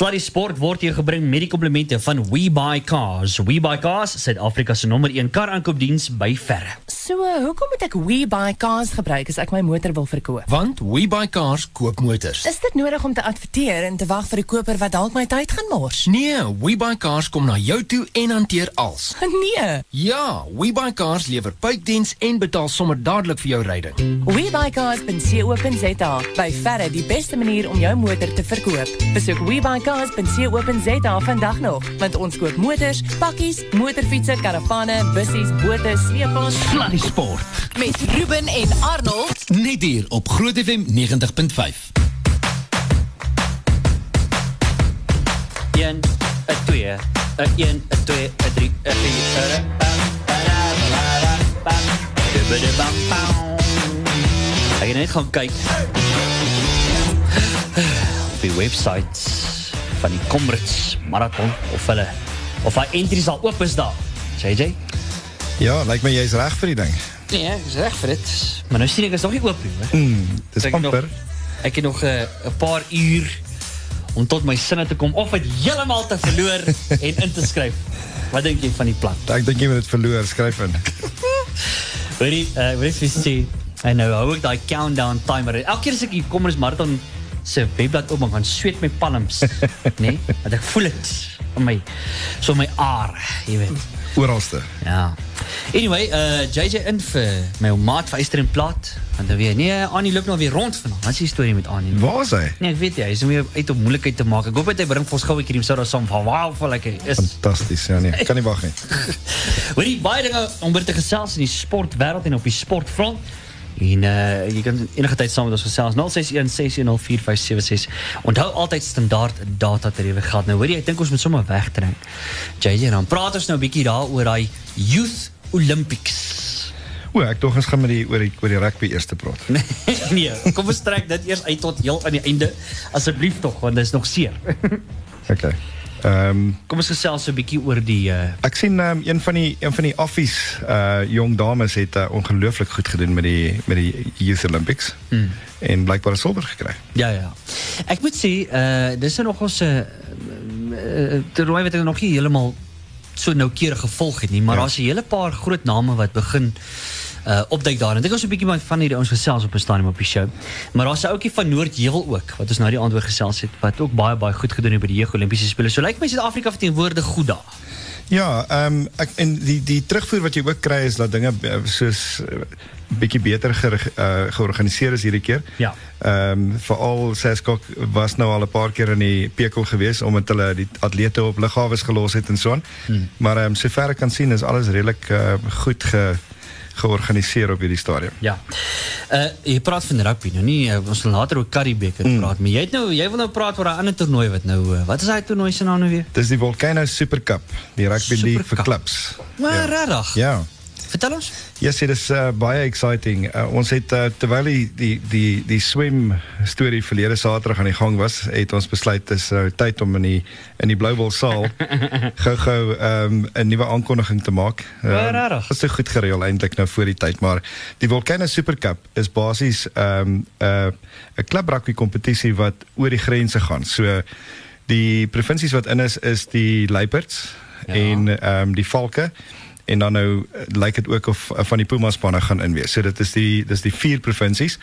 Sluddy Sport word hier gebring met die komplimente van WeBuyCars. WeBuyCars, Suid-Afrika se nommer 1 kar aankoopdiens by verre. So, hoekom moet ek WeBuyCars gebruik as ek my motor wil verkoop? Want WeBuyCars koop motors. Is dit nodig om te adverteer en te wag vir 'n koper wat dalk my tyd gaan mors? Nee, WeBuyCars kom na jou toe en hanteer als. Nee. Ja, WeBuyCars lewer puitdiens en betaal sommer dadelik vir jou ryding. WeBuyCars.co.za by verre die beste manier om jou motor te verkoop. Besoek WeBuyCars.co.za vandag nog, want ons koop motors, pakkies, motorfietsse, karavane, bussies, bote, sleepwaens Sport. met Ruben en Arnold. Net hier op Groot FM 90.5. 1 'n 2 'n 1 'n 2 'n 3 'n 4 Ek het net gaan kyk op die webwerf van die Comrades Marathon of hulle of hy entries al oop is daar. JJ? Ja, lyk my jy's reg vir die ding. Nee, ek is reg vir dit. Maar nou sien ek is nog nie oop nie, hoor. Mm, dis Ek het amper. nog, ek het nog 'n uh, paar uur om tot my sinne te kom of dit heeltemal te verloor en in te skryf. Wat dink jy van die plan? Ek dink jy moet dit verloor, skryf in. Hoorie, uh, wat ek sê, en nou hou ek daai countdown timer. Elke keer as ek hier kom is marathon se webblad oop, dan gaan sweet my palms, nê? Nee? Want ek voel dit in my so in my are, jy weet. Oralste. Ja. Anyway, uh JJ in vir my ou maat van Eyster en Plat. Want dan weer, nee, Annie loop nou weer rond vanaand. Wat is die storie met Annie? Waar is hy? Nee, ek weet jy, hy is weer uit om moeilikheid te maak. Ek hoop hy bring vir ons gou 'n keer soda saam van wow, vir lekker is. Fantasties, ja nee. Kan nie wag nie. Hoorie, baie dinge om oor te in die sportwêreld en op die sportfront. En uh, jy kan enige tyd saam met ons gesels 0616104576. Onthou altyd standaard data tariewe geld. Nou hoor jy, ek dink ons moet sommer wegtrek. JJ, dan praat ons nou 'n bietjie daaroor daai Youth Olympics. O, ek dog ons gaan met die oor die oor die rugby eers te praat. nee, kom ons trek dit eers uit tot heel aan die einde asseblief tog, want dit is nog seer. Okay. Ehm um, kom ons gesels so 'n bietjie oor die uh, ek sien um, een van die een van die affies uh jong dames het uh, ongelooflik goed gedoen met die met die Youth Olympics. Hmm. En blykbaar 'n silwer gekry. Ja ja. Ek moet sê, uh dis nou nog ons 'n uh, uh, toernooi wat ek nog nie heeltemal so noukeurig gevolg het nie, maar Ja. daar's 'n hele paar groot name wat begin uh opduik daar. En ek was 'n bietjie van hierdie ons gesels op 'n stadium op die show. Maar daar's 'n ouetjie van Noordheuwel ook wat ons nou die aand oor gesels het wat ook baie baie goed gedoen het by die Jeug Olimpiese spele. So lyk my Suid-Afrika verteenwoordig goed daar. Ja, ehm um, ek en die die terugvoer wat jy ook kry is dat dinge uh, soos uh, bietjie beter ge, uh, georganiseer is hierdie keer. Ja. Ehm um, veral Seskok was nou al 'n paar keer in die Pekel gewees omdat hulle die atlete op lughawes gelos het en so aan. Hmm. Maar ehm um, sover ek kan sien is alles redelik uh, goed ge georganiseer op hierdie stadium. Ja. Uh jy praat van rugby nou nie uh, ons later oor Currybeeker mm. praat, maar jy het nou jy wil nou praat oor 'n ander toernooi wat nou uh, wat is daai toernooi se naam nou weer? Dis die Volcano Super Cup, die rugby league vir Super Cup. klubs. Maar regtig. Ja. Vertel ons. Ja, sê dis uh, baie exciting. Uh, ons het uh, terwyl die die die die swem storie verlede Saterdag aan die gang was, het ons besluit dis uh, tyd om in die in die Bluebell saal gou-gou um, 'n nuwe aankondiging te maak. Rarig. Dit is so goed gereël eintlik nou voor die tyd, maar die Volcano Super Cup is basies 'n um, 'n uh, klub rugby kompetisie wat oor die grense gaan. So die provinsies wat in is is die Luiperds Ja. en ehm um, die Valke en dan nou eh, lyk dit ook of uh, van die Puma spanne gaan inwees. So dit is die dis die vier provinsies.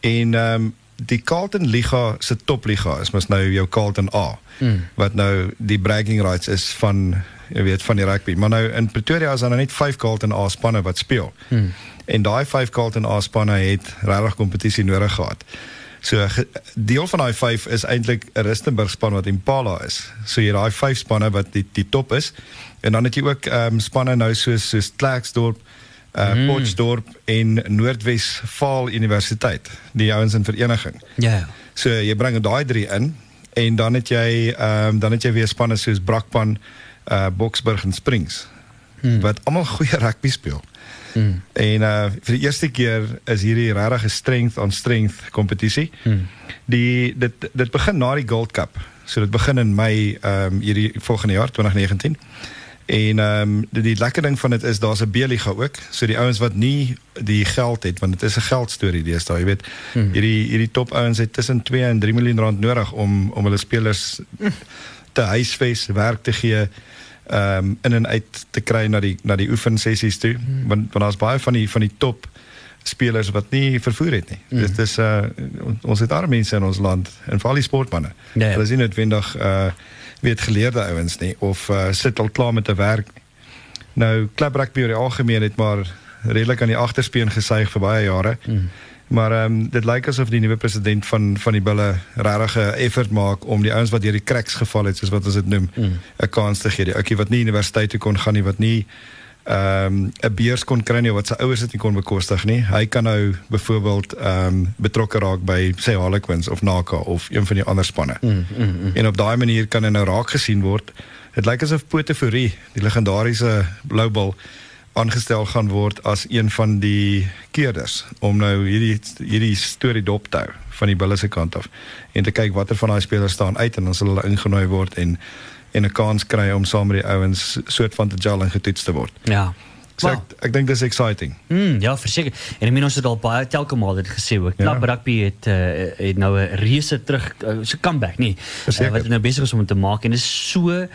En ehm um, die Carlton Liga se topliga is mos nou jou Carlton A. Mm. Wat nou die bragging rights is van jy weet van die rugby. Maar nou in Pretoria is daar nou net 5 Carlton A spanne wat speel. Mm. En daai 5 Carlton A spanne het regtig kompetisie nodig gehad. So deel van daai 5 is eintlik 'n Rustenburg span wat Impala is. So jy daai 5 spanne wat die die top is. En dan het jy ook ehm um, spanne nou soos soos Klerksdorp, uh Mm. mm. Potchefstroom en Noordwes Vaal Universiteit, die ouens in vereniging. Ja. ja. So jy bring daai drie in en dan het jy ehm um, dan het jy weer spanne soos Brakpan, uh Boksburg en Springs Hmm. wat almal goeie rugby speel. Mm. En uh vir die eerste keer is hierdie regtig 'n strength on strength kompetisie. Mm. Die dit dit begin na die Gold Cup. So dit begin in Mei ehm um, hierdie volgende jaar 2019. En ehm um, die, die lekker ding van dit is daar's 'n B-liga ook. So die ouens wat nie die geld het want dit is 'n geldstorie deesdae, jy weet. Hmm. Hierdie hierdie top ouens het tussen 2 en 3 miljoen rand nodig om om hulle spelers te huisves, werk te gee ehm um, in en uit te kry na die na die oefensessies toe. Hmm. Want want daar's baie van die van die top spelers wat nie vervoer het nie. Mm. Dit is uh ons het arme mense in ons land en veral die sportmense. Nee. Hulle is nie noodwendig uh weet geleerde ouens nie of uh, sit al klaar met 'n werk. Nou klub rugby oor die algemeen het maar redelik aan die agterspeen gesuig vir baie jare. Mm. Maar ehm um, dit lyk asof die nuwe president van van die bulle regtig 'n effort maak om die ouens wat deur die cracks geval het soos wat ons dit noem, 'n mm. kans te gee. Die ouetjie wat nie universiteit toe kon gaan nie, wat nie ehm um, 'n beurs kon kry nie wat sy ouers dit nie kon bekostig nie. Hy kan nou byvoorbeeld ehm um, betrokke raak by sê Harlequins of Naka of een van die ander spanne. Mm, mm, mm. En op daai manier kan hy nou raak gesien word. Dit lyk asof Potefurie, die legendariese Bloubal aangestel gaan word as een van die keerders om nou hierdie hierdie storie dop te hou van die Bulle se kant af en te kyk watter van daai spelers staan uit en dan sal hulle ingenooi word en en 'n kans kry om saam met die ouens soort van te gel en getoets te word. Ja. So wow. ek ek dink dis exciting. Mm, ja, verseker. En ek meen ons het al baie telke maal dit gesê ook. Ja. Klap rugby het uh, het nou 'n reuse terug uh, so comeback, nie. Uh, wat nou besig is om te maak en is so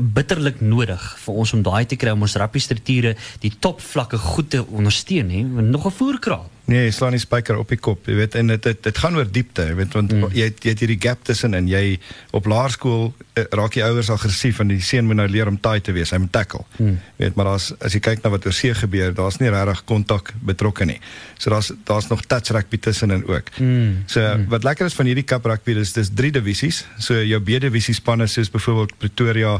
bitterlik nodig vir ons om daai te kry om ons rugby strukture die topvlakke goed te ondersteun, hè. Nog 'n voerkraal. Nee, jy slaan die spyker op die kop, jy weet en dit dit dit gaan oor diepte, jy weet want mm. jy jy het hierdie gap tussen en jy op laerskool uh, raak jy ouers aggressief en die seun moet nou leer om taai te wees, hy moet tackle. Mm. Jy weet maar as as jy kyk na wat oor see gebeur, daar's nie regtig kontak betrokke nie. So daar's daar's nog touch rugby tussen en ook. Mm. So mm. wat lekker is van hierdie cup rugby is dis drie divisies. So jou B divisie spanne soos byvoorbeeld Pretoria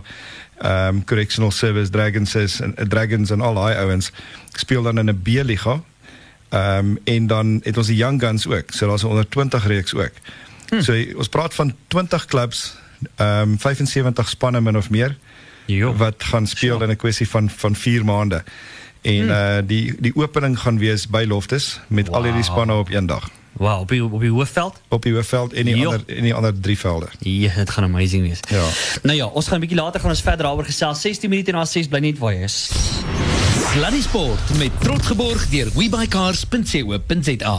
um, Correctional Service Dragons en uh, Dragons en al daai ouens speel dan in 'n B liga Ehm um, en dan het ons die Young Guns ook. So daar's 'n onder 20 reeks ook. Hmm. So ons praat van 20 clubs, ehm um, 75 spanne min of meer. Jo. Wat gaan speel so. in 'n kwessie van van 4 maande. En hmm. uh die die opening gaan wees by Loftus met wow. al hierdie spanne op een dag. Wow, op die, op die hoofveld? Op die hoofveld en die jo. ander en die ander drie velde. Ja, dit gaan amazing wees. Ja. Nou ja, ons gaan 'n bietjie later gaan ons verder daaroor gesels. 16 minute na 6 bly net waar jy is. Sluddy Sport met trots geborg deur webycars.co.za.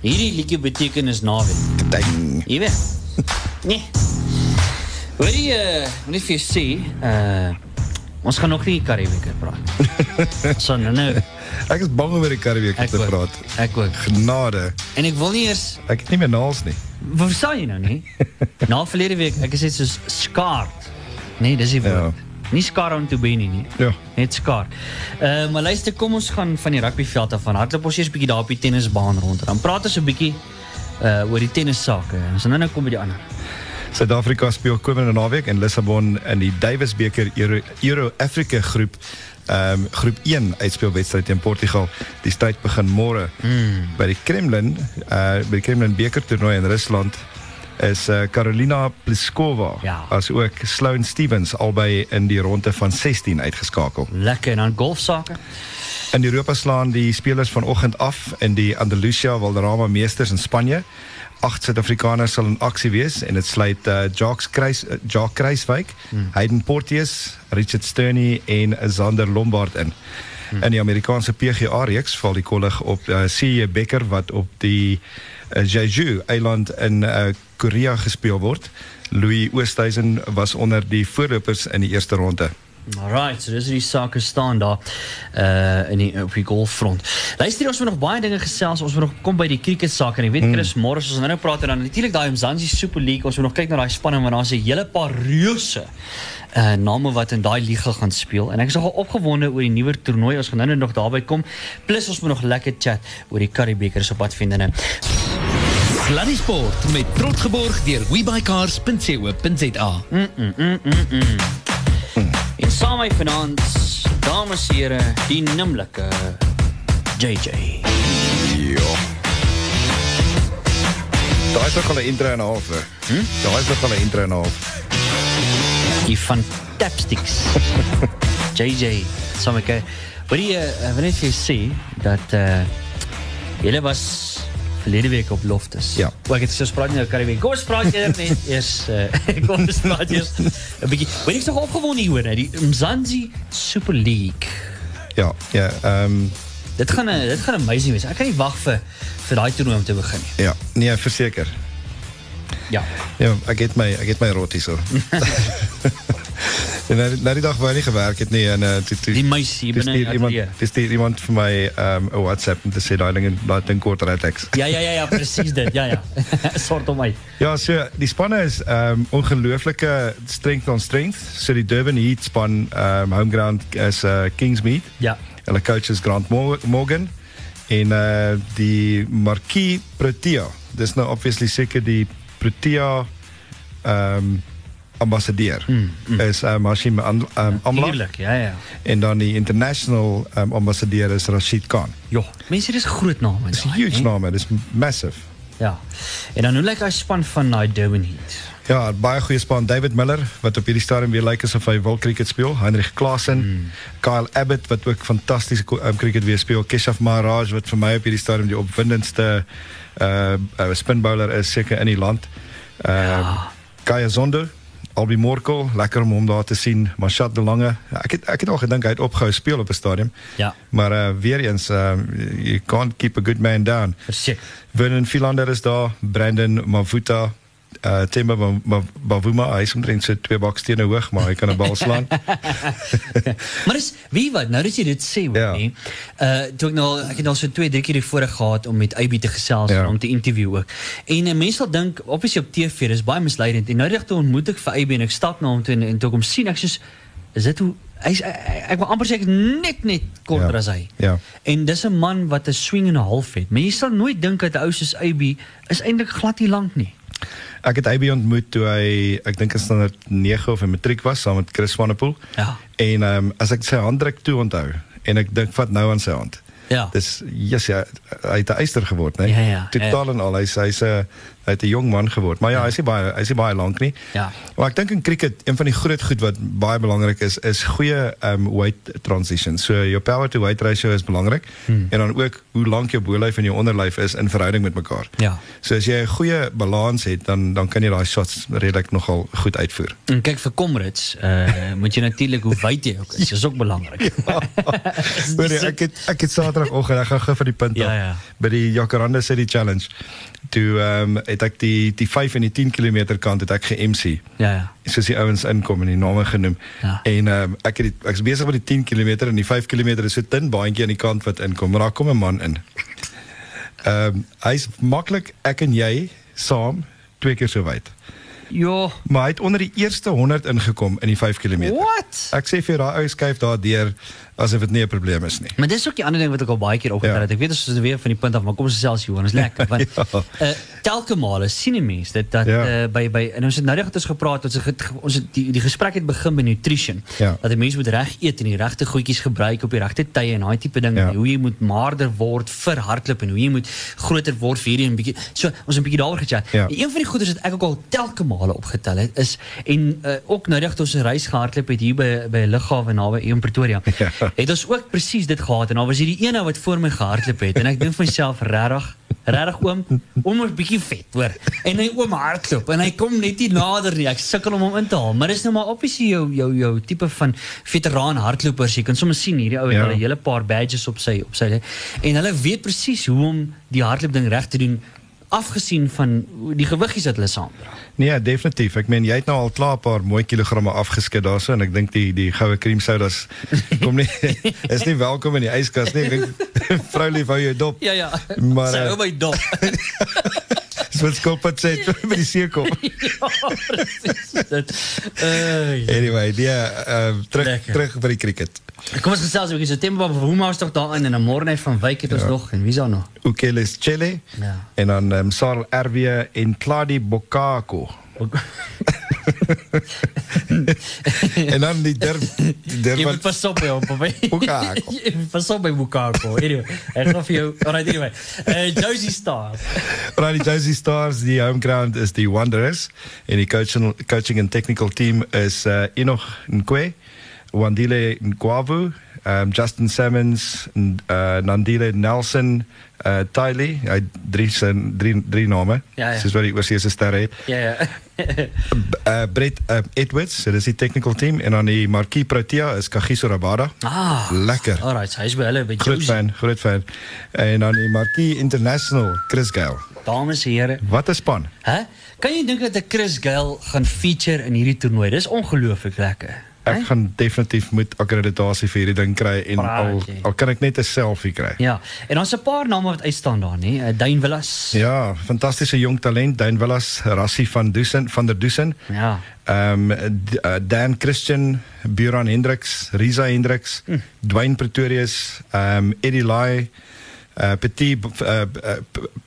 Hierdie liedjie beteken is naweek. Ding. Jy weet. Nee. Wat jy uh, net vir sê, uh ons gaan nog nie Karibieke praat. so nou nou. Ek is bang om oor die Karibieke te praat. Ek ook. Genade. En ek wil nie eers ek het nie meer naals nie. Wat sê jy nou nie? Na verlede week, ek gesê soos skaart. Nee, dis die woord. Ja. Nie skar om te benie nie. Ja. Net skar. Uh maar luister, kom ons gaan van die rugbyveld af van hardloop ons eers bietjie daar op die tennisbaan rond. Dan praat ons 'n bietjie uh oor die tennissake. Ons gaan nou kom by die ander. Suid-Afrika speel komende naweek in Lissabon in die Davis beker Euro, Euro Africa groep um, groep 1 uitspelwedstryd teen Portugal. Die stryd begin môre hmm. by die Kremlin, uh by die Kremlin beker toernooi in Rusland is uh, Carolina Pliskova ja. as ook Sloane Stevens albei in die ronde van 16 uitgeskakel. Lekker en dan golfsake. In Europa slaan die spelers vanoggend af in die Andalusia Valderrama Meesters in Spanje. Agt Suid-Afrikaners sal in aksie wees en dit sluit uh, Jacques Kruis uh, Jacques Kruiswyk, hmm. Hayden Porteous, Richard Sterney en Zander Lombard in. Hmm. In die Amerikaanse PGA reeks val die kollig op uh, CJ Becker wat op die Jeju eiland in uh, Korea gespeel word. Louis Oosthuizen was onder die voorlopers in die eerste ronde. Alright, so dis die sake staan daar uh in die op die golffront. Luister, ons moet nog baie dinge gesels. Ons moet nog kom by die cricket sake en ek weet hmm. Chris hmm. Morris ons nou nou praat en dan natuurlik daai Mzansi Super League. Ons moet nog kyk na daai spanning want daar's 'n hele paar reuse uh name wat in daai liga gaan speel en ek is nogal opgewonde oor die nuwe toernooi. Ons gaan nou nog daarby kom. Plus ons moet nog lekker chat oor die Currie Beker se pad vindene. Sluddy Sport met trots geborg deur webycars.co.za. Mm -mm, mm -mm -mm. En saam met vanaand, dames en here, die nimmerlike JJ. Ja. Daai is ook al 'n intro en 'n half. Hm? Daai is ook al 'n intro en 'n half. Die van Tapsticks. JJ, saam met Wat jy uh, wanneer jy sê dat uh julle was verlede week op Loftus. Ja. Ook ek het so spraak nou Karibie. Kom ons praat eers net eers uh, kom ons praat eers 'n bietjie. Weet ek tog opgewonde hieroor, hè, die Mzansi Super League. Ja, ja, ehm um, Dit gaan 'n dit gaan amazing wees. Ek kan nie wag vir vir daai toernooi om te begin nie. ja, nee, verseker. Ja. Ja, ek het my ek het my rot hierso. en na, na die dag waar hy nie gewerk het nie en uh, toe, toe, Die meisie binne in stuur die iemand iemand vir my ehm um, 'n WhatsApp om te sê daai ding daai ding kort uitteks. Ja ja ja ja, presies dit. Ja ja. Sort hom uit. Ja, so die spanne is ehm um, ongelooflike strength on strength. So die Durban Heat span ehm um, home ground is uh, Kingsmead. Ja. Hulle coach is Grant Mo- Morgan en uh die Marquis Protea. Dis nou obviously seker die Protea ehm um, ambassadeur. Mm, mm. Is um, Hashim Am- um, Amla ja ja. en dan die international um, ambassadeur is Rashid Khan. Jo, mense dis groot name. Dis 'n daai, huge hè? name, dis massive. Ja. En dan hoe lyk hy span van daai Durban Heat? Ja, baie goeie span David Miller wat op hierdie stadium weer lyk asof hy wil cricket speel. Heinrich Klaasen, mm. Kyle Abbott wat ook fantastiese um, cricket weer speel. Keshav Maharaj wat vir my op hierdie stadium die opwindendste uh, uh spin bowler is seker in die land. Uh ja. Kaya Zondo, Albi Morkel, lekker om hom daar te sien. Mashat De Lange. Het ek het al gedink hy het opgehou speel op 'n stadium. Ja. Maar uh weer eens uh, you can't keep a good man down. Verseker. Vernon Philander is daar, Brandon Mavuta, uh Temba Ba- Ba- Bavuma, hy is omtrent so twee bakstene hoog, maar hy kan 'n bal slaan. maar dis wie wat nou dat jy dit sê hoor Ja. nie. Uh toe ek nou ek het al so 2 3 keer voorheen gehad om met AB te gesels Ja. om te interview ook. En uh, mense sal dink obviously op TV dis baie misleidend. En nou reg toe ontmoet ek vir AB en ek stap na hom toe en, en toe ek hom sien ek soos is dit hoe hy's ek, wil amper sê ek is net net korter Ja. as hy. Ja. En dis 'n man wat 'n swing en 'n half het. Jy sal nooit dink dat 'n ou soos AB is eintlik glad nie lank nie. Ek het AB ontmoet toe hy ek dink in standaard 9 of in matriek was saam met Chris Swanepoel. Ja. En ehm um, as ek sy handdruk toe onthou en ek dink vat nou aan sy hand. Ja. Dis yes ja, hy het 'n eyster geword, né? Ja, ja, Totaal en al hy's hy's 'n hy het 'n jong man geword. Maar ja, hy's nie baie hy's nie baie lank nie. Ja. Maar ek dink in cricket een van die groot goed wat baie belangrik is is goeie um weight transition. So jou power to weight ratio is belangrik hmm. en dan ook hoe lank jou bolyf en jou onderlyf is in verhouding met mekaar. Ja. So as jy 'n goeie balans het, dan dan kan jy daai shots redelik nogal goed uitvoer. En kyk vir Comrades, uh moet jy natuurlik hoe wyd jy ook is. Dis ook belangrik. Hoor jy, ek het ek het Saterdagoggend ek gaan gou vir die punt Ja, ja. by die Jacaranda City Challenge. Toe ehm um, het ek die die 5 en die 10 km kant het ek ge-MC. Ja ja. soos die ouens inkom en die name genoem. Ja. En ehm um, ek het die, ek's besig met die 10 km en die 5 km is so dun baantjie aan die kant wat inkom, maar daar kom 'n man in. Ehm um, hy's maklik ek en jy saam twee keer so wyd. Jo. Maar hy het onder die eerste 100 ingekom in die 5 km. What? Ek sê vir daai ou skuif daardeur asof dit nie 'n probleem is nie. Maar dis ook die ander ding wat ek al baie keer opgetel Ja. het. Ek weet ons is weer van die punt af, maar kom ons gesels hier, ons lekker want Ja. uh telke male sien 'n mens dit dat Ja. uh, by by en ons het nou het ons gepraat, ons het ons het die die gesprek het begin by nutrition. Ja. Dat 'n mens moet reg eet en die regte goedjies gebruik op die regte tye en daai tipe ding, Ja. hoe jy moet maarder word vir hardloop en hoe jy moet groter word vir hierdie en bietjie so ons 'n bietjie daaroor gechat. Ja. En een van die goeders wat ek ook al telke male opgetel het is en uh, ook nou toe ons reis gehardloop het hier by by 'n lughawe naby in Pretoria. Ja. Het ons ook presies dit gehad en daar was hierdie een wat voor my gehardloop het en ek dink vir myself regtig regtig oom oom is bietjie vet hoor. En hy oom hardloop en hy kom net nie nader nie. Ek sukkel om hom in te haal maar dis nou maar obviously jou jou jou tipe van veteraan hardlopers jy kan sommer sien hierdie ou het Ja. 'n hele paar badges op sy op sy en hulle weet presies hoe om die hardloop ding reg te doen afgesien van die gewiggies wat hulle saamdra Nee, ja, definitief. Ek meen jy het nou al klaar 'n paar mooi kilogramme afgeskit daarso en ek dink die die goue cream sodas kom nie is nie welkom in die yskas nie. Ek dink vrou lief hou jou dop. ja ja Maar, sy eh, hou my dop Wat skop wat sê by die see kom. ja dit uh, Anyway, ja, ehm terug Lekker. terug by die cricket. Kom ons gesels 'n bietjie so Temba Bavuma is tog daarin en 'n Morne van Wyk het ons Ja. nog en wie's daar nog? Ukeles Chile Ja. en dan um, Sarl RW en Cladi Bokako. en dan die der die Jy der moet wat pas op op. Bukako. Moet Pas op by Bukako. Anyway, gaan vir jou. Alright anyway. Uh Josie Star. Right, die Josie Stars, die home ground is die Wanderers en die coaching coaching and technical team is uh Enoch Nkwe, Wandile Nkwavu, um, Justin Simmons, uh, Nandile Nelson, uh, Tylee, het drie drie drie name. Ja, ja. Wat die oorsese sterre het. Ja ja. Uh, Brett uh, Edwards, dit is die technical team en dan die Marquis Protea is Kagiso Rabada. ah. Lekker. Alright, hy's by hulle by Groot Josie. fan, groot fan. En dan die Marquis International, Chris Gale. Dames en here. Wat 'n span. Hè? Kan jy dink dat 'n Chris Gale gaan feature in hierdie toernooi? Dis ongelooflik lekker. Ek Hè? gaan definitief moet akkreditasie vir hierdie ding kry en al Praatjie. al kan ek net 'n selfie kry. Ja, en daar's 'n paar name wat uitstaan daar, nê? Uh, Dane Villas. Ja, fantastiese jong talent, Dane Willis, Rassie van Dusen van der Dusen. Ja. Ehm um, Dan Christian, Buran Hendricks, Risa Hendricks, hm. Dwayne Pretorius, ehm um, Eddie Lai, uh Petit uh, uh,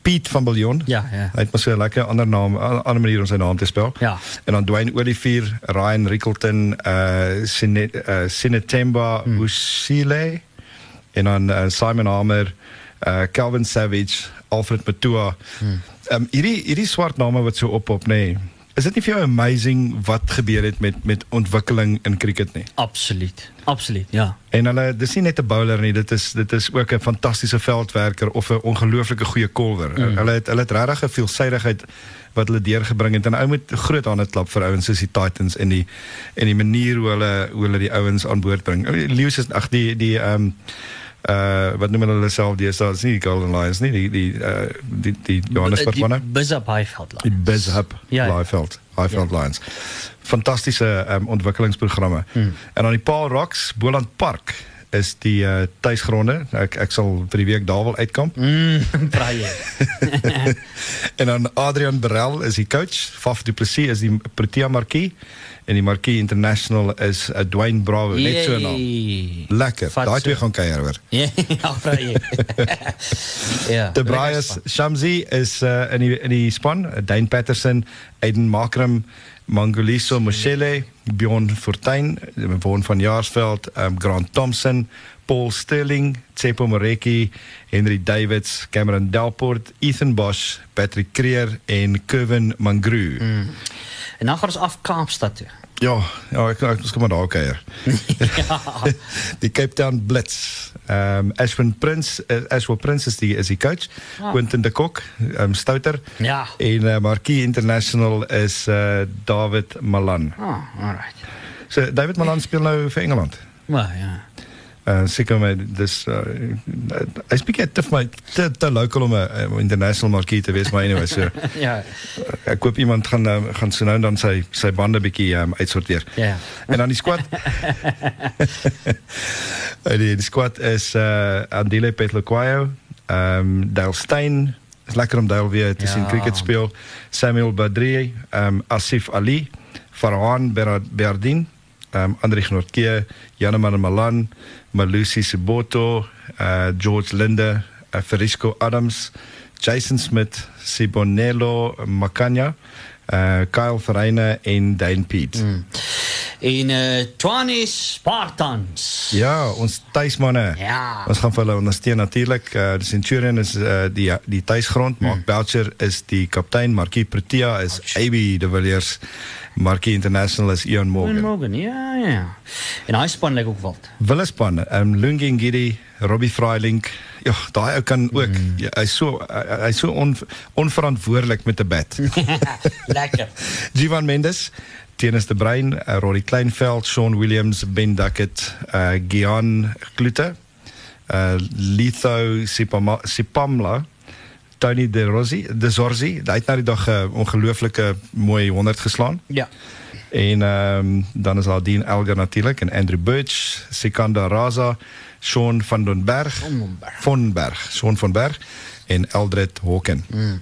Piet van Biljon. Ja, ja. Hy het so 'n lekker ander naam, 'n ander manier om sy naam te spel. Ja. En dan Dwayne Olivier, Ryan Rickleton, uh Sine, uh Sinetemba hm. Usile en dan uh, Simon Hamer, uh Calvin Savage, Alfred Matua. Ehm um, hierdie hierdie swart name wat so oppop nê. Nee, is dit nie vir jou amazing wat gebeur het met met ontwikkeling in cricket nie? Absoluut. Absoluut. Ja. En hulle dis nie net 'n bowler nie, dit is dit is ook 'n fantastiese veldwerker of 'n ongelooflike goeie kolwer. Mm. Hulle het hulle het regtig 'n veelsidigheid wat hulle deurgebring het en ou moet groot hande klap vir ouens soos die Titans en die en die manier hoe hulle hoe hulle die ouens aan boord bring. Lewis is ag die die ehm um, wat noem hulle self die is daar is nie die Golden Lions nie die die uh die die Johannesburg manne Bizap Highveld. die Bizhub Ja, ja. Highveld Highveld Lions fantastiese um, ontwikkelingsprogramme Hmm. en dan die Paul Rocks Boland Park is die uh, tuisgronde ek ek sal vir die week daar wil uitkamp Mm, braai. en dan Adrian Berel is die coach Faf Du Plessis is die Protea Marquis en die Marquis International is uh, Dwayne Bravo net so 'n naam Yay. lekker daai twee gaan kuier hoor Ja, braai. ja. De span. Shamsi is uh, in die in die span, Dane Patterson, Aiden Makram, Mangoliso Moshele, Bjorn Fortuin, Bjorn van Jaarsveld, um, Grant Thompson, Paul Sterling, Tsepo Moreki, Henry Davids, Cameron Delport, Ethan Bosch, Patrick Creer en Kevin Mangru. Mm. En dan gaan ons af Kaapstad toe. Ja, ja, ek ons kom maar daar kuier. die Cape Town Blitz. Um, Ashwin Prince, uh, Ashwin Prince is die is die coach. Ah. Quentin de Kok, um, stouter. Ja. En uh, Marquis International is uh, David Malan. Ah, alright. So David Malan speel nou vir Engeland. Maar ja. Uh seker my dis uh, net te vir my te, te local om 'n uh, international marquee te wees maar anyway so Ja. ek koop iemand gaan uh, gaan so nou dan sy sy bande bietjie um, uitsorteer. Ja. En dan die squad. Eh, die, die squad is uh Andile Petlokwayo, ehm um, Dale Steyn. Is lekker om Dale weer te Ja. sien cricket speel. Samuel Badri, ehm um, Asif Ali, Farhan Berdin, ehm um, Andrich Noordke, Janeman Malan, Malusi Siboto, uh George Linde, uh, Ferisco Adams, Jason Smith, Sibonello Makanya, uh Kyle Verreine en Dane Piet. Mm. En uh Twane Spartans. Ja, ons tuismanne. Ja. Ons gaan vir hulle ondersteun natuurlik. Uh, die Centurion is uh, die die tuisgrond. Mark Hmm. Belcher is die kaptein. Marquis Protea is AB de Villiers. Marquis International is Ian Morgan. Morgan. Morgan, ja, ja. En hy span lyk ook wild. Willespan, um, Lungi Ngidi, Robbie Freiling. Ja, daai ou kan ook. Hmm. Mm. Ja, hy's so hy- hy's so on, onverantwoordelik met 'n bat. Lekker. Jivan Mendes, Tennis de Bruin, uh, Rory Kleinveld, Sean Williams, Ben Duckett, uh, Gian Klute, uh, Litho Sipama, Sipamla, Tony De Rossi, De Zorzi. Hy het nou die dag 'n uh, ongelooflike mooi 100 geslaan. Ja. En ehm um, dan is daar Dean Elgar natuurlik en Andrew Birch, Sikanda Raza, Sean van den Berg, den Berg. von Berg, Sean van Berg en Eldred Hawken. Mm.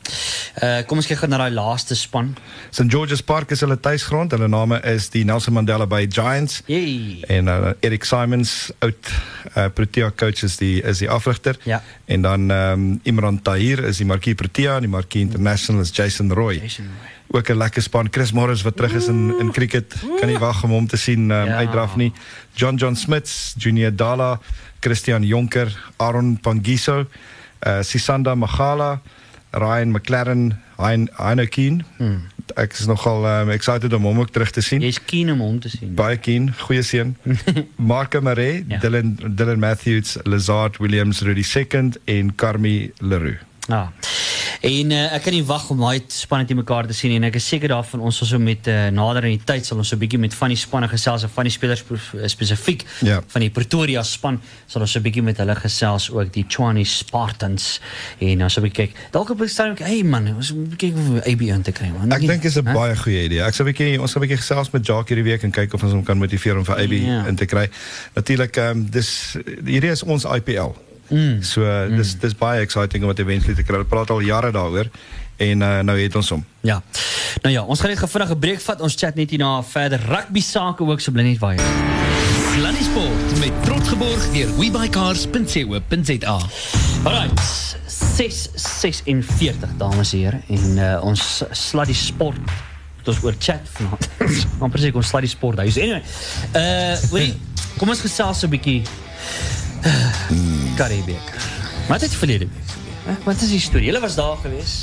Uh kom ons kyk gou na daai laaste span. St George's Park is hulle tuisgrond. Hulle name is die Nelson Mandela Bay Giants. Yay. En uh, Eric Simons oud uh, Protea coach is die is die afrigter. Ja. En dan ehm um, Imran Tahir is die Marquis Protea en die Marquis International is Jason Roy. Jason Roy. Ook 'n lekker span. Chris Morris wat terug is in in cricket. Kan nie wag om hom te sien um, Ja. uitdraf nie. John John Smits, Junior Dala, Christian Jonker, Aaron Pangiso, uh, Sisanda Magala, Ryan McLaren, Hein Heineken. Hmm. Ek is nogal um, excited om hom ook terug te sien. Jy's keen om hom te sien. Baie keen, goeie seun. Marco Maree, Ja. Dylan Dylan Matthews, Lazard Williams, Rudy Second en Carmi Leroux. Ja. En uh, ek kan nie wag om daai spanne te mekaar te sien en ek is seker daarvan ons sal so met uh, nader in die tyd sal ons so 'n bietjie met van die spanne gesels en van die spelers spe- eh, spesifiek Ja. van die Pretoria span sal ons so 'n bietjie met hulle gesels ook die Tshwane Spartans en dan so 'n bietjie kyk. Dalk op 'n stadium hey man, ons moet kyk of AB in te kry man. Ek dink is 'n baie goeie idee. Ek sal 'n bietjie ons sal 'n bietjie gesels met Jacques hierdie week en kyk of ons hom kan motiveer om vir AB Ja. in te kry. Natuurlik ehm um, dis hierdie is ons IPL. Mm. So uh, dis dis baie exciting om dit eventually te kry. Hulle praat al jare daaroor en uh, nou het ons hom. Ja. Nou ja, ons gaan net vinnig 'n breek vat. Ons chat net hierna verder rugby sake ook so bly net waar. Sluddy Sport met trots geborg deur webycars.co.za. Alright. 646 dames en here en uh, ons slat die sport het ons oor chat vanaand. amper ek ons slat die sport huis. Anyway, uh weet kom ons gesels 'n bietjie Karibeker. Wat het verlede week gebeur? Wat is die storie? Julle was daar gewees.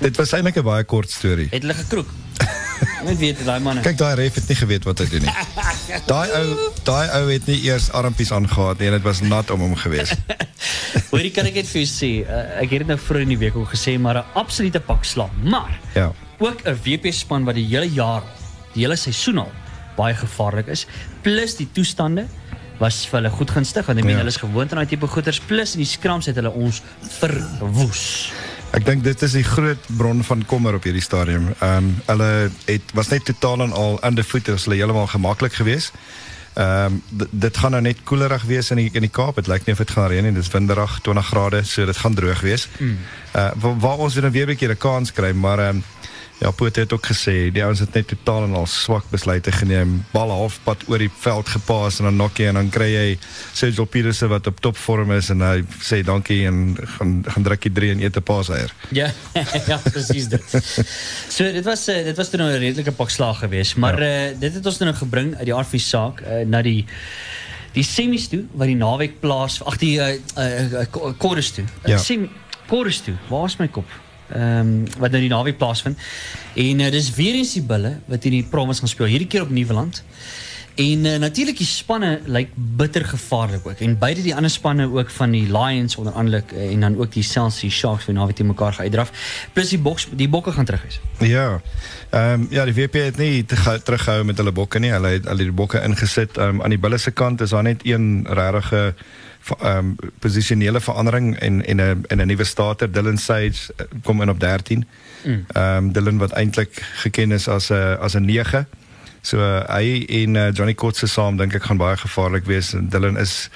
Dit was eintlik 'n baie kort storie. Het hulle gekroek? Net weet daai manne. Kyk daai ref het nie geweet wat hy doen nie. Daai ou daai ou het nie eers armpies aangegaat nie en dit was nat om hom gewees. Hoorie kan ek net vir jou sê, uh, ek het dit nou vroeër in die week ook gesê, maar 'n absolute pak slaag. Maar Ja. ook 'n WP span wat die hele jaar, die hele seisoen al baie gevaarlik is, plus die toestande was vir hulle goed gunstig want ek meen Ja. hulle is gewoond aan daai tipe goeters plus in die skrams het hulle ons verwoes. Ek dink dit is die groot bron van kommer op hierdie stadium. Ehm um, hulle het was net totaal en al underfoot, is hulle heeltemal gemaklik geweest. Ehm um, dit gaan nou net koelerig wees in die in die Kaap. Dit lyk nie of dit gaan reën nie. Dit is winderig, 20 grade, so dit gaan droog wees. Mm. Uh waar, waar ons weer 'n weer 'n bietjie 'n kans kry, maar ehm um, ja, Poot het ook gesê die ouens het net totaal en al swak besluite geneem. Bal halfpad oor die veld gepaas en dan nok jy en dan kry jy Sergio Peterse wat op topvorm is en hy sê dankie en gaan gaan druk jy 3 en eet 'n paaseier. Ja, ja, presies dit. So dit was uh, dit was toe nou 'n redelike pak slaag geweest, maar ja. uh, dit het ons nou gebring uit die aard van die saak uh, na die die semis toe wat die naweek plaas ag die uh, uh, uh, toe. Ja. Chorus toe. Waar is my kop? Um, wat nou die naweek plaasvind. En uh, dis weer eens die bulle wat in die province gaan speel hierdie keer op Nieuweland. En uh, natuurlik die spanne lyk bitter gevaarlik ook. En beide die ander spanne ook van die Lions onder andere uh, en dan ook die Chelsea Sharks wat naweek teen mekaar gaan uitdraf. Plus die boks die bokke gaan terug is. Ja. Ehm um, ja, die WP het nie teruggehou met hulle bokke nie. Hulle het hulle die bokke ingesit. Ehm um, aan die bulle se kant is daar net een regtige ehm um, posisionele verandering en en 'n en 'n nuwe starter, Dylan Sage eh, kom in op 13. Ehm um, Dylan wat eintlik geken is as 'n as 'n 9. So uh, hy en uh, Johnny Kotse saam dink ek gaan baie gevaarlik wees. Dylan is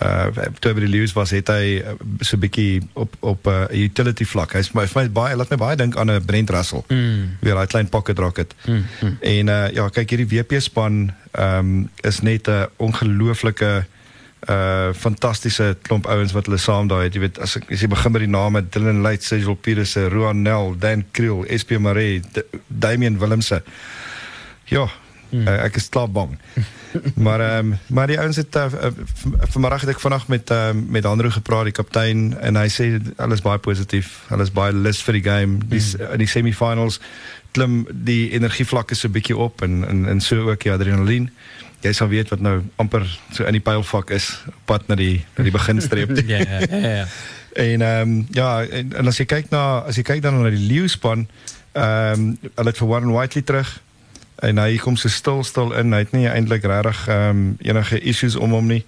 uh toe by die Lions was het hy so 'n bietjie op op 'n uh, utility vlak. Hy's my vir my baie laat my baie dink aan 'n Brent Russell. Mm. Weer daai klein pocket rocket. Mm, mm. En uh ja, kyk hierdie WP span ehm um, is net 'n ongelooflike uh fantastiese klomp ouens wat hulle saam daai het. Jy weet as ek as jy begin by die name Dylan Light, Cecil Peterse, Roan Nel, Dan Kriel, SP Maree, D- Damian Willemse. Ja, mm. uh, ek is klaar bang. maar ehm um, maar die ouens het uh, uh, vanmiddag het ek vanaand met um, met Andrew gepraat, die kaptein en hy sê hulle is baie positief. Hulle is baie lus vir die game. Die mm. in die semifinals klim die energievlakke so 'n bietjie op en en en so ook die adrenalien. Jy sal weet wat nou amper so in die pylvak is pad na die na die beginstreep. Ja, ja, ja. ja. En ehm um, ja, en, en as jy kyk na as jy kyk dan na die leeu span, ehm um, hulle het vir Warren Whiteley terug en hy kom so stil stil in. Hy het nie eintlik regtig ehm um, enige issues om hom nie.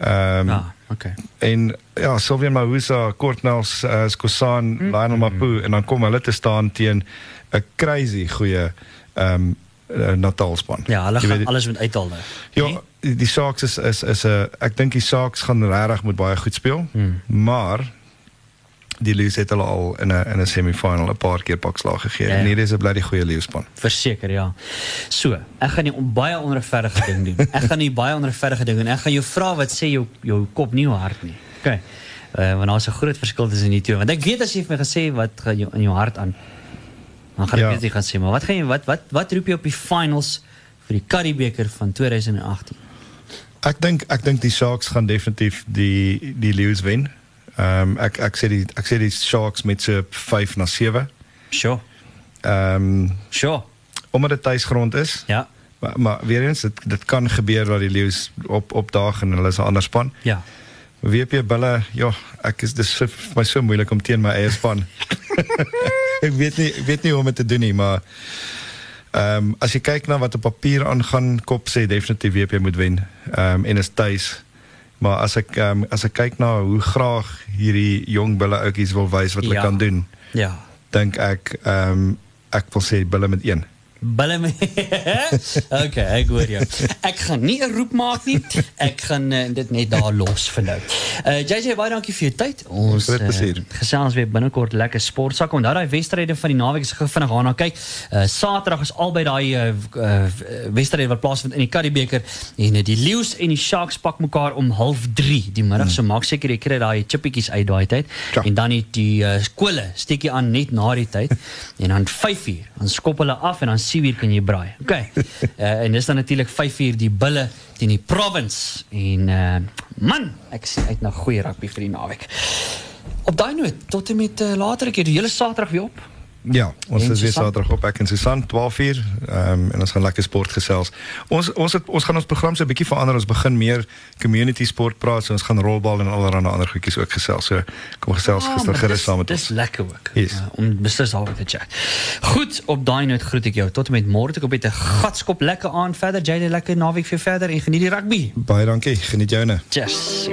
Ehm um, Ah, okay. en ja, Sylvian Mahusa, Kortnels, uh, Skosan, mm. Lionel Mapu en dan kom hulle te staan teen 'n crazy goeie ehm um, uh, Natal span. Ja, hulle gaan weet- alles moet uithaal nou. Ja, die, die Sharks is is is 'n ek dink die Sharks gaan regtig moet baie goed speel. Hmm. Maar die Lions het hulle al in 'n in 'n semifinal 'n paar keer pakslag gegee. Ja, Ja. En hier is 'n bly die goeie Lions span. Verseker, ja. So, ek gaan nie baie onregverdige ding doen. Ek gaan nie baie onregverdige ding doen. Ek gaan jou vra wat sê jou jou kop nie jou hart nie. OK. Uh, want daar's 'n groot verskil tussen die twee. Want ek weet as jy vir my gesê wat gaan jou in jou hart aan. Dan gaan ek Ja. nie gaan sê, maar wat gaan jy wat wat wat roep jy op die finals vir die Currie beker van 2018? Ek dink ek dink die Sharks gaan definitief die die Lions wen. Ehm um, ek ek sê die ek sê die Sharks met so 5 na 7. Sure. Ehm um, Sure. omdat dit tuisgrond is. Ja. Maar, maar weer eens dit dit kan gebeur dat die Leeu's op opdaag en hulle is 'n ander span. Ja. WP Bulle, ja, ek is dis vir my so moeilik om teen my eie span. ek weet nie ek weet nie hoe om dit te doen nie, maar ehm um, as jy kyk na wat op papier aangaan, kop sê definitief WP moet wen. Ehm um, en is tuis. Maar as ek ehm um, as ek kyk na hoe graag hierdie jong Bulle oudjies wil wys wat hulle Ja. kan doen, Ja. dink ek ehm um, ek wil sê Bulle met 1. Bulle me. okay, ek hoor jou. Ek gaan nie 'n roep maak nie. Ek gaan uh, dit net daar los vir nou. Uh JJ, baie dankie vir jou tyd. Ons uh, gesels weer binnekort lekker sportsak. Onthou daai wedstryde van die naweek is gou vinnig aan na kyk. Uh Saterdag is albei daai uh, uh wedstryde wat plaasvind in die Karibeker en uh, die Lions en die Sharks pak mekaar om 0.30 die middag. So maak seker jy kry daai chippietjies uit daai tyd. Ja. En dan die, uh, skole steek jy aan net na die tyd en dan 5uur dan skop hulle af en dan 7uur kan jy braai. Okay. Uh, en dis dan natuurlik 5uur die bulle teen die province en uh, man, ek sien uit na goeie rugby vir die naweek. Op daai noot tot en met uh, later ek die hele Saterdag weer op. Ja, ons is weer? Saterdag op ek en Susan 12uur ehm um, en ons gaan lekker sport gesels. Ons ons het, ons gaan ons program so 'n bietjie verander. Ons begin meer community sport praat. So ons gaan rolbal en allerlei ander goedjies ook gesels. So kom gesels Ah, gister gerus dis- saam met Dis ons. lekker ook. Yes. Uh, om beslis daaroor te chat. Goed, op daai noot groet ek jou tot en met môre. Ek op 'n gatskop lekker aan verder. Jy 'n lekker naweek vir verder en geniet die rugby. Baie dankie. Geniet joune. Cheers.